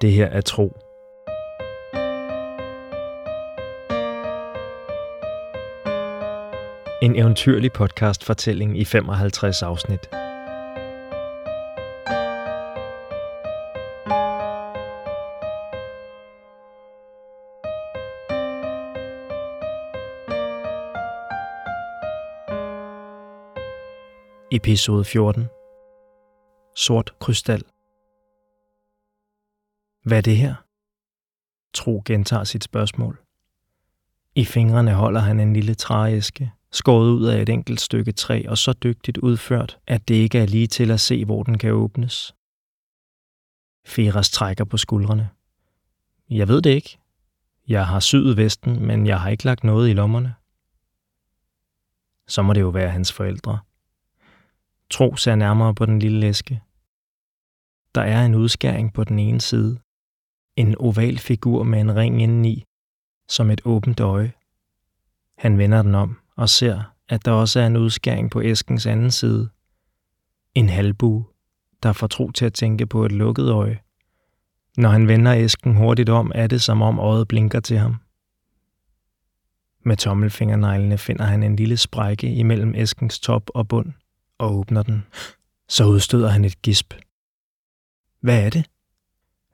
Det her er tro. En eventyrlig podcast fortælling i 55 afsnit. Episode 14 Sort krystal hvad er det her? Tro gentager sit spørgsmål. I fingrene holder han en lille trææske, skåret ud af et enkelt stykke træ og så dygtigt udført, at det ikke er lige til at se, hvor den kan åbnes. Feras trækker på skuldrene. Jeg ved det ikke. Jeg har syet vesten, men jeg har ikke lagt noget i lommerne. Så må det jo være hans forældre. Tro ser nærmere på den lille æske. Der er en udskæring på den ene side. En oval figur med en ring indeni, som et åbent øje. Han vender den om og ser, at der også er en udskæring på æskens anden side. En halvbue, der får Tro til at tænke på et lukket øje. Når han vender æsken hurtigt om, er det som om øjet blinker til ham. Med tommelfingerneglene finder han en lille sprække imellem æskens top og bund og åbner den. Så udstøder han et gisp. Hvad er det?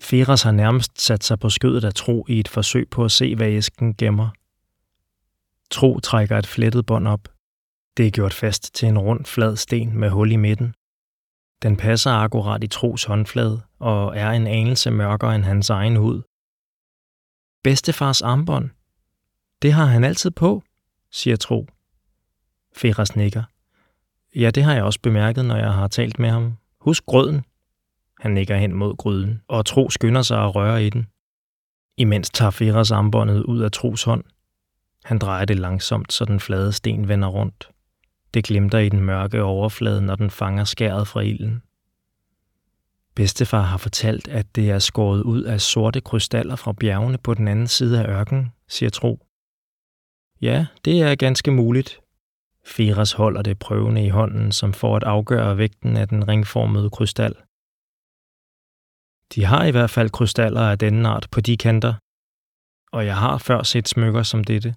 Feras har nærmest sat sig på skødet af Tro i et forsøg på at se, hvad æsken gemmer. Tro trækker et flettet bånd op. Det er gjort fast til en rund, flad sten med hul i midten. Den passer akkurat i Tros håndflade og er en anelse mørkere end hans egen hud. Bedstefars armbånd. Det har han altid på, siger Tro. Feras nikker. Ja, det har jeg også bemærket, når jeg har talt med ham. Husk grøden. Han nikker hen mod gryden, og Tro skynder sig at røre i den. Imens tager Feras armbåndet ud af Tros hånd. Han drejer det langsomt, så den flade sten vender rundt. Det glimter i den mørke overflade, når den fanger skæret fra ilden. Bedstefar har fortalt, at det er skåret ud af sorte krystaller fra bjergene på den anden side af ørkenen, siger Tro. Ja, det er ganske muligt. Firas holder det prøvende i hånden, som får at afgøre vægten af den ringformede krystal. De har i hvert fald krystaller af denne art på de kanter, og jeg har før set smykker som dette.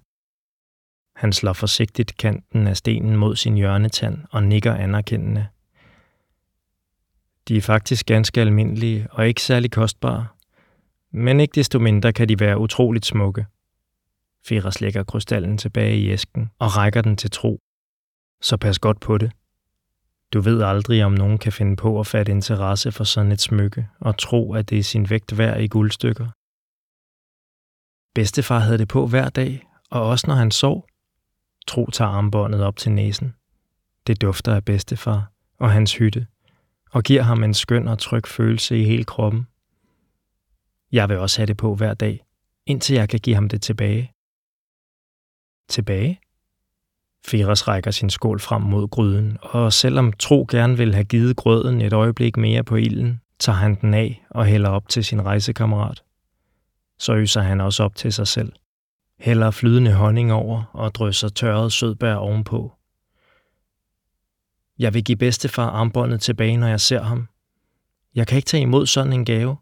Han slår forsigtigt kanten af stenen mod sin hjørnetand og nikker anerkendende. De er faktisk ganske almindelige og ikke særlig kostbare, men ikke desto mindre kan de være utroligt smukke. Feras lægger krystallen tilbage i æsken og rækker den til tro. Så pas godt på det. Du ved aldrig, om nogen kan finde på at fatte interesse for sådan et smykke og tro, at det er sin vægt værd i guldstykker. Bedstefar havde det på hver dag, og også når han sov. Tro tager armbåndet op til næsen. Det dufter af bedstefar og hans hytte, og giver ham en skøn og tryg følelse i hele kroppen. Jeg vil også have det på hver dag, indtil jeg kan give ham det tilbage. Tilbage? Firas rækker sin skål frem mod gryden, og selvom Tro gerne vil have givet grøden et øjeblik mere på ilden, tager han den af og hælder op til sin rejsekammerat. Så øser han også op til sig selv. Hælder flydende honning over og drysser tørret sødbær ovenpå. Jeg vil give bedstefar armbåndet tilbage, når jeg ser ham. Jeg kan ikke tage imod sådan en gave.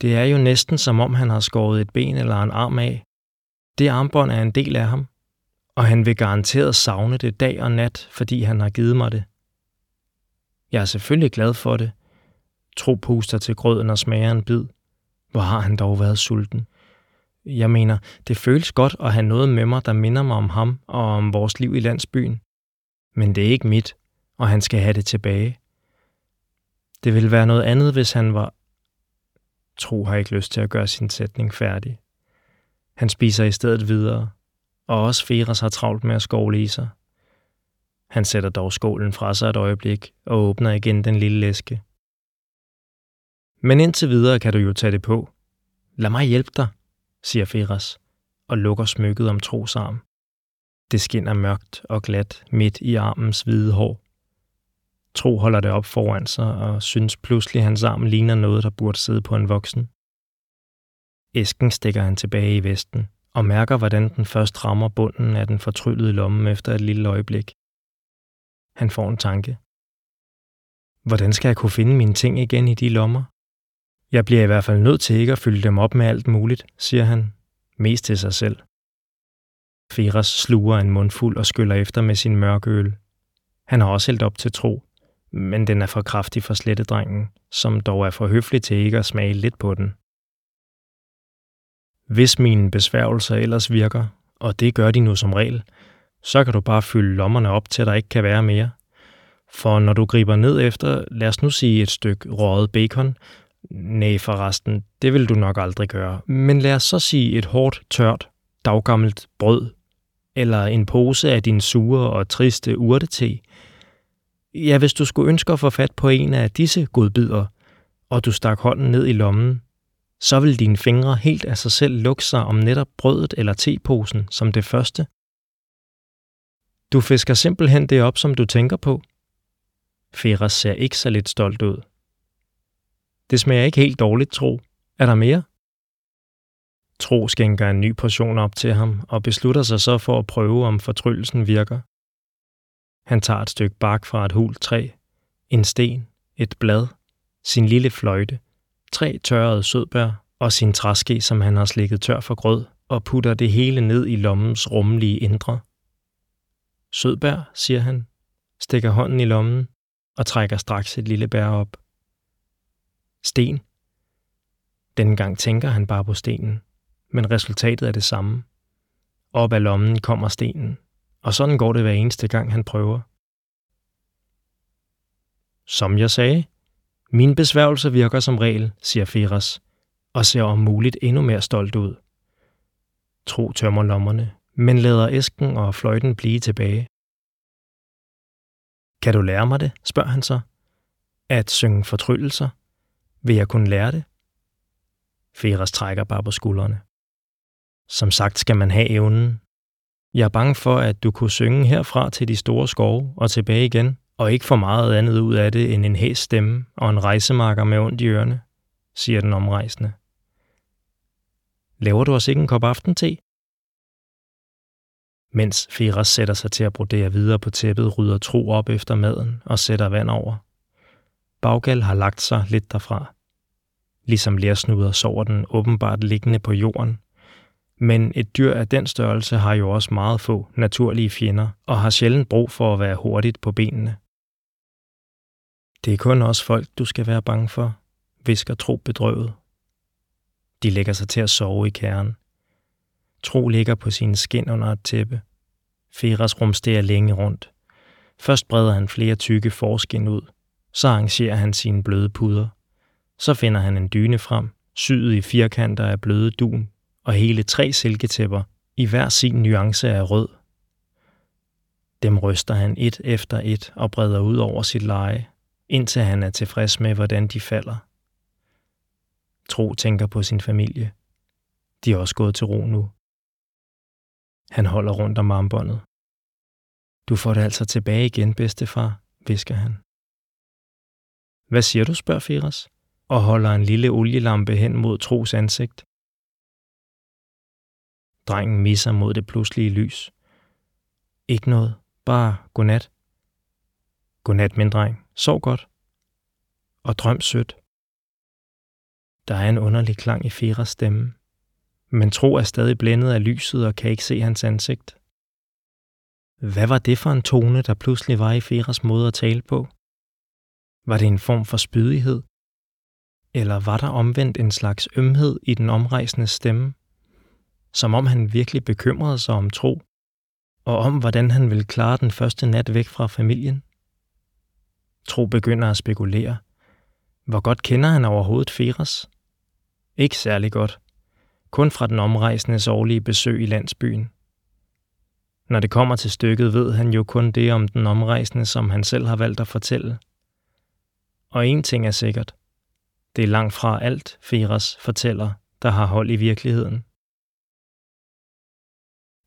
Det er jo næsten som om han har skåret et ben eller en arm af. Det armbånd er en del af ham, og han vil garanteret savne det dag og nat, fordi han har givet mig det. Jeg er selvfølgelig glad for det. Tro puster til grøden og smager en bid. Hvor har han dog været sulten. Jeg mener, det føles godt at have noget med mig, der minder mig om ham og om vores liv i landsbyen. Men det er ikke mit, og han skal have det tilbage. Det ville være noget andet, hvis han var... Tro har ikke lyst til at gøre sin sætning færdig. Han spiser i stedet videre, og også Feras har travlt med at skovle i sig. Han sætter dog skålen fra sig et øjeblik og åbner igen den lille læske. Men indtil videre kan du jo tage det på. Lad mig hjælpe dig, siger Feras og lukker smykket om trosarm. Det skinner mørkt og glat midt i armens hvide hår. Tro holder det op foran sig og synes pludselig, at hans arm ligner noget, der burde sidde på en voksen. Æsken stikker han tilbage i vesten og mærker, hvordan den først rammer bunden af den fortryllede lomme efter et lille øjeblik. Han får en tanke. Hvordan skal jeg kunne finde mine ting igen i de lommer? Jeg bliver i hvert fald nødt til ikke at fylde dem op med alt muligt, siger han, mest til sig selv. Feras sluger en mundfuld og skyller efter med sin mørke øl. Han har også hældt op til tro, men den er for kraftig for slettedrengen, som dog er for høflig til ikke at smage lidt på den. Hvis mine besværgelser ellers virker, og det gør de nu som regel, så kan du bare fylde lommerne op, til der ikke kan være mere. For når du griber ned efter, lad os nu sige et stykke røget bacon, nej forresten, det vil du nok aldrig gøre, men lad os så sige et hårdt, tørt, daggammelt brød, eller en pose af din sure og triste urtete. Ja, hvis du skulle ønske at få fat på en af disse godbidder, og du stak hånden ned i lommen, så vil dine fingre helt af sig selv lukke sig om netop brødet eller teposen som det første. Du fisker simpelthen det op, som du tænker på. Feras ser ikke så lidt stolt ud. Det smager ikke helt dårligt, tro. Er der mere? Tro skænker en ny portion op til ham og beslutter sig så for at prøve, om fortryllelsen virker. Han tager et stykke bark fra et hult træ, en sten, et blad, sin lille fløjte, tre tørrede sødbær og sin træske, som han har slikket tør for grød, og putter det hele ned i lommens rummelige indre. Sødbær, siger han, stikker hånden i lommen og trækker straks et lille bær op. Sten. Denne gang tænker han bare på stenen, men resultatet er det samme. Op af lommen kommer stenen, og sådan går det hver eneste gang, han prøver. Som jeg sagde, min besværgelse virker som regel, siger Feras, og ser om muligt endnu mere stolt ud. Tro tømmer lommerne, men lader æsken og fløjten blive tilbage. Kan du lære mig det, spørger han så. At synge fortryllelser? Vil jeg kunne lære det? Feras trækker bare på skuldrene. Som sagt skal man have evnen. Jeg er bange for, at du kunne synge herfra til de store skove og tilbage igen, og ikke får meget andet ud af det end en hæs stemme og en rejsemarker med ondt i ørerne, siger den omrejsende. Laver du os ikke en kop aftente? Mens Feras sætter sig til at brodere videre på tæppet, rydder Tro op efter maden og sætter vand over. Baggal har lagt sig lidt derfra. Ligesom lærsnuder sover den åbenbart liggende på jorden. Men et dyr af den størrelse har jo også meget få naturlige fjender og har sjældent brug for at være hurtigt på benene. Det er kun også folk, du skal være bange for, visker Tro bedrøvet. De lægger sig til at sove i kernen. Tro ligger på sine skin under et tæppe. Feras rumsterer længe rundt. Først breder han flere tykke forskin ud. Så arrangerer han sine bløde puder. Så finder han en dyne frem, syet i firkanter af bløde dun, og hele tre silketæpper, i hver sin nuance af rød. Dem ryster han et efter et og breder ud over sit leje, indtil han er tilfreds med, hvordan de falder. Tro tænker på sin familie. De er også gået til ro nu. Han holder rundt om armbåndet. Du får det altså tilbage igen, bedstefar, visker han. Hvad siger du, spørger Firas, og holder en lille olielampe hen mod Tros ansigt. Drengen misser mod det pludselige lys. Ikke noget, bare godnat. Godnat, min dreng. Sov godt. Og drøm sødt. Der er en underlig klang i Feras stemme men Tro er stadig blændet af lyset og kan ikke se hans ansigt. Hvad var det for en tone, der pludselig var i Feras måde at tale på? Var det en form for spydighed? Eller var der omvendt en slags ømhed i den omrejsende stemme? Som om han virkelig bekymrede sig om Tro, og om hvordan han ville klare den første nat væk fra familien? Tro begynder at spekulere. Hvor godt kender han overhovedet Feras? Ikke særlig godt kun fra den omrejsendes årlige besøg i landsbyen. Når det kommer til stykket, ved han jo kun det om den omrejsende, som han selv har valgt at fortælle. Og en ting er sikkert. Det er langt fra alt, Feras fortæller, der har hold i virkeligheden.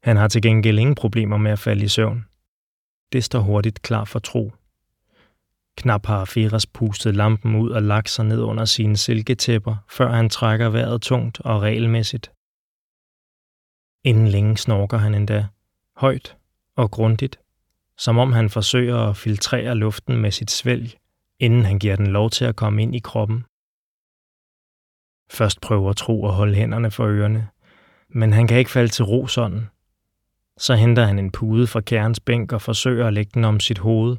Han har til gengæld ingen problemer med at falde i søvn. Det står hurtigt klar for tro. Knap har Feras pustet lampen ud og lagt sig ned under sine silketæpper, før han trækker vejret tungt og regelmæssigt. Inden længe snorker han endda, højt og grundigt, som om han forsøger at filtrere luften med sit svælg, inden han giver den lov til at komme ind i kroppen. Først prøver Tro at holde hænderne for ørerne, men han kan ikke falde til ro sådan. Så henter han en pude fra kærens bænk og forsøger at lægge den om sit hoved,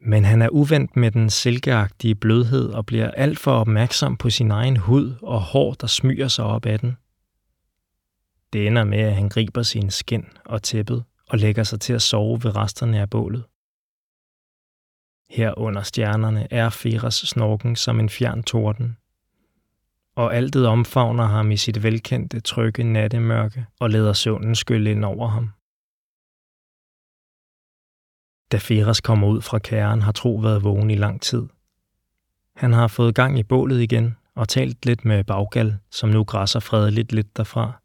men han er uvendt med den silkeagtige blødhed og bliver alt for opmærksom på sin egen hud og hår, der smyger sig op ad den. Det ender med, at han griber sin skin og tæppet og lægger sig til at sove ved resterne af bålet. Her under stjernerne er Feras snorken som en fjern torden, og altet omfavner ham i sit velkendte trygge nattemørke og lader søvnen skylle ind over ham. Da Feras kommer ud fra kæren, har Tro været vågen i lang tid. Han har fået gang i bålet igen og talt lidt med Baggal, som nu græsser fredeligt lidt derfra.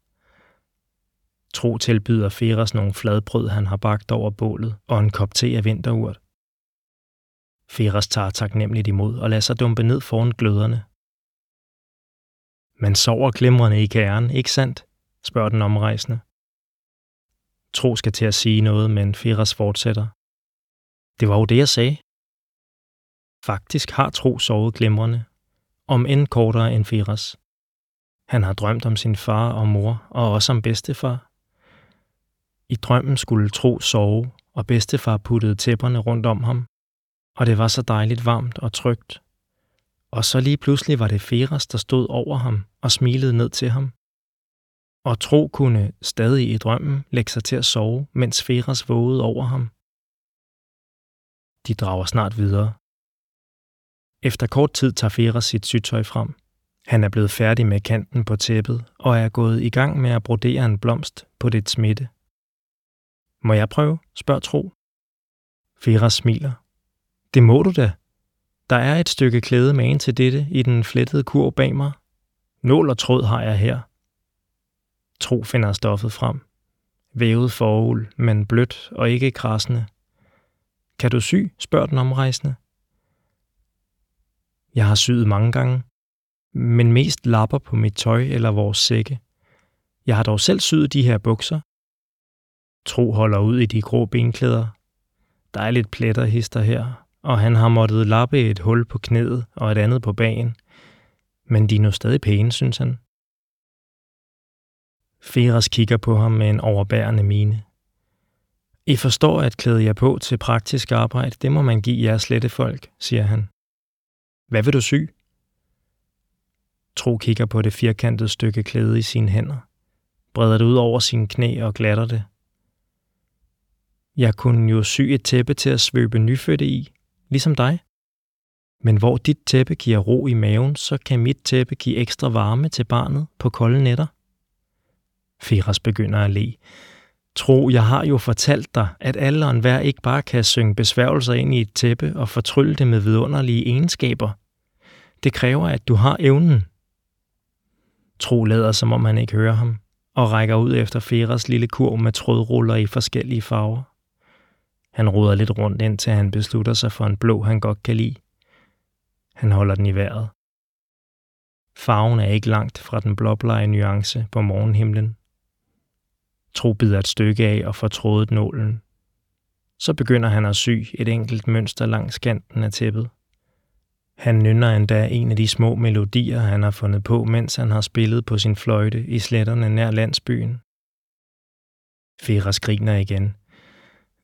Tro tilbyder Feras nogle fladbrød, han har bagt over bålet, og en kop te af vinterurt. Feras tager taknemmeligt imod og lader sig dumpe ned foran gløderne. Man sover glimrende i kæren, ikke sandt? spørger den omrejsende. Tro skal til at sige noget, men Feras fortsætter. Det var jo det, jeg sagde. Faktisk har Tro sovet glimrende, om end kortere end Feras. Han har drømt om sin far og mor, og også om bedstefar. I drømmen skulle Tro sove, og bedstefar puttede tæpperne rundt om ham, og det var så dejligt varmt og trygt. Og så lige pludselig var det Feras, der stod over ham og smilede ned til ham. Og Tro kunne stadig i drømmen lægge sig til at sove, mens Feras vågede over ham. De drager snart videre. Efter kort tid tager Fera sit sygtøj frem. Han er blevet færdig med kanten på tæppet og er gået i gang med at brodere en blomst på det smitte. Må jeg prøve? spørger Tro. Fera smiler. Det må du da. Der er et stykke klæde magen til dette i den flettede kurv bag mig. Nål og tråd har jeg her. Tro finder stoffet frem. Vævet forul, men blødt og ikke krassende. Kan du sy? spørger den omrejsende. Jeg har syet mange gange, men mest lapper på mit tøj eller vores sække. Jeg har dog selv syet de her bukser. Tro holder ud i de grå benklæder. Der er lidt pletter hister her, og han har måttet lappe et hul på knæet og et andet på bagen. Men de er nu stadig pæne, synes han. Feras kigger på ham med en overbærende mine. I forstår at klæde jer på til praktisk arbejde, det må man give jer slette folk, siger han. Hvad vil du sy? Tro kigger på det firkantede stykke klæde i sine hænder, breder det ud over sine knæ og glatter det. Jeg kunne jo sy et tæppe til at svøbe nyfødte i, ligesom dig. Men hvor dit tæppe giver ro i maven, så kan mit tæppe give ekstra varme til barnet på kolde nætter. Firas begynder at le. Tro, jeg har jo fortalt dig, at alle og enhver ikke bare kan synge besværgelser ind i et tæppe og fortrylle det med vidunderlige egenskaber. Det kræver, at du har evnen. Tro lader, som om han ikke hører ham, og rækker ud efter Feras lille kurv med trådruller i forskellige farver. Han ruder lidt rundt, indtil han beslutter sig for en blå, han godt kan lide. Han holder den i vejret. Farven er ikke langt fra den blåblege nuance på morgenhimlen. Tro bider et stykke af og får trådet nålen. Så begynder han at sy et enkelt mønster langs kanten af tæppet. Han nynner endda en af de små melodier, han har fundet på, mens han har spillet på sin fløjte i sletterne nær landsbyen. Fera skriner igen.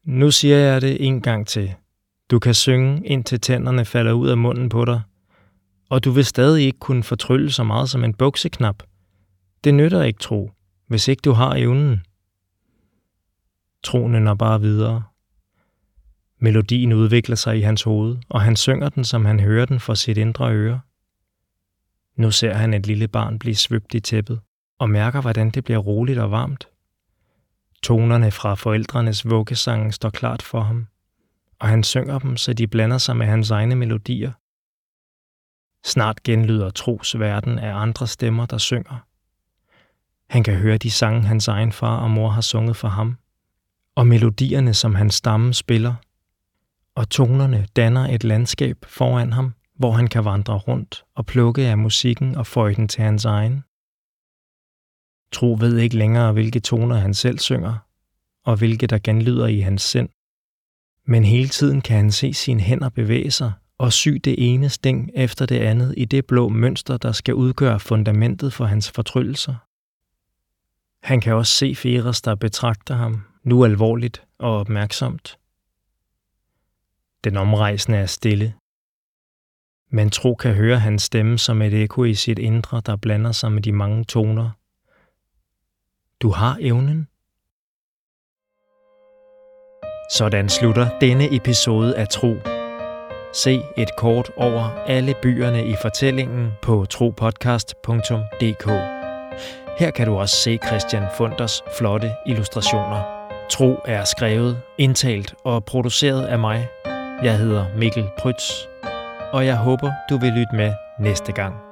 Nu siger jeg det en gang til. Du kan synge, indtil tænderne falder ud af munden på dig. Og du vil stadig ikke kunne fortrylle så meget som en bukseknap. Det nytter ikke, tro, hvis ikke du har evnen. Tronen er bare videre. Melodien udvikler sig i hans hoved, og han synger den, som han hører den for sit indre øre. Nu ser han et lille barn blive svøbt i tæppet, og mærker, hvordan det bliver roligt og varmt. Tonerne fra forældrenes vuggesange står klart for ham, og han synger dem, så de blander sig med hans egne melodier. Snart genlyder tros verden af andre stemmer, der synger. Han kan høre de sange, hans egen far og mor har sunget for ham, og melodierne, som hans stamme spiller. Og tonerne danner et landskab foran ham, hvor han kan vandre rundt og plukke af musikken og føje den til hans egen. Tro ved ikke længere, hvilke toner han selv synger, og hvilke der genlyder i hans sind. Men hele tiden kan han se sine hænder bevæge sig og sy det ene sting efter det andet i det blå mønster, der skal udgøre fundamentet for hans fortryllelser. Han kan også se Feres, der betragter ham, nu alvorligt og opmærksomt. Den omrejsende er stille. Man Tro kan høre hans stemme som et ekko i sit indre, der blander sig med de mange toner. Du har evnen. Sådan slutter denne episode af Tro. Se et kort over alle byerne i fortællingen på tropodcast.dk. Her kan du også se Christian Funders flotte illustrationer. Tro er skrevet, indtalt og produceret af mig. Jeg hedder Mikkel Prytz, og jeg håber, du vil lytte med næste gang.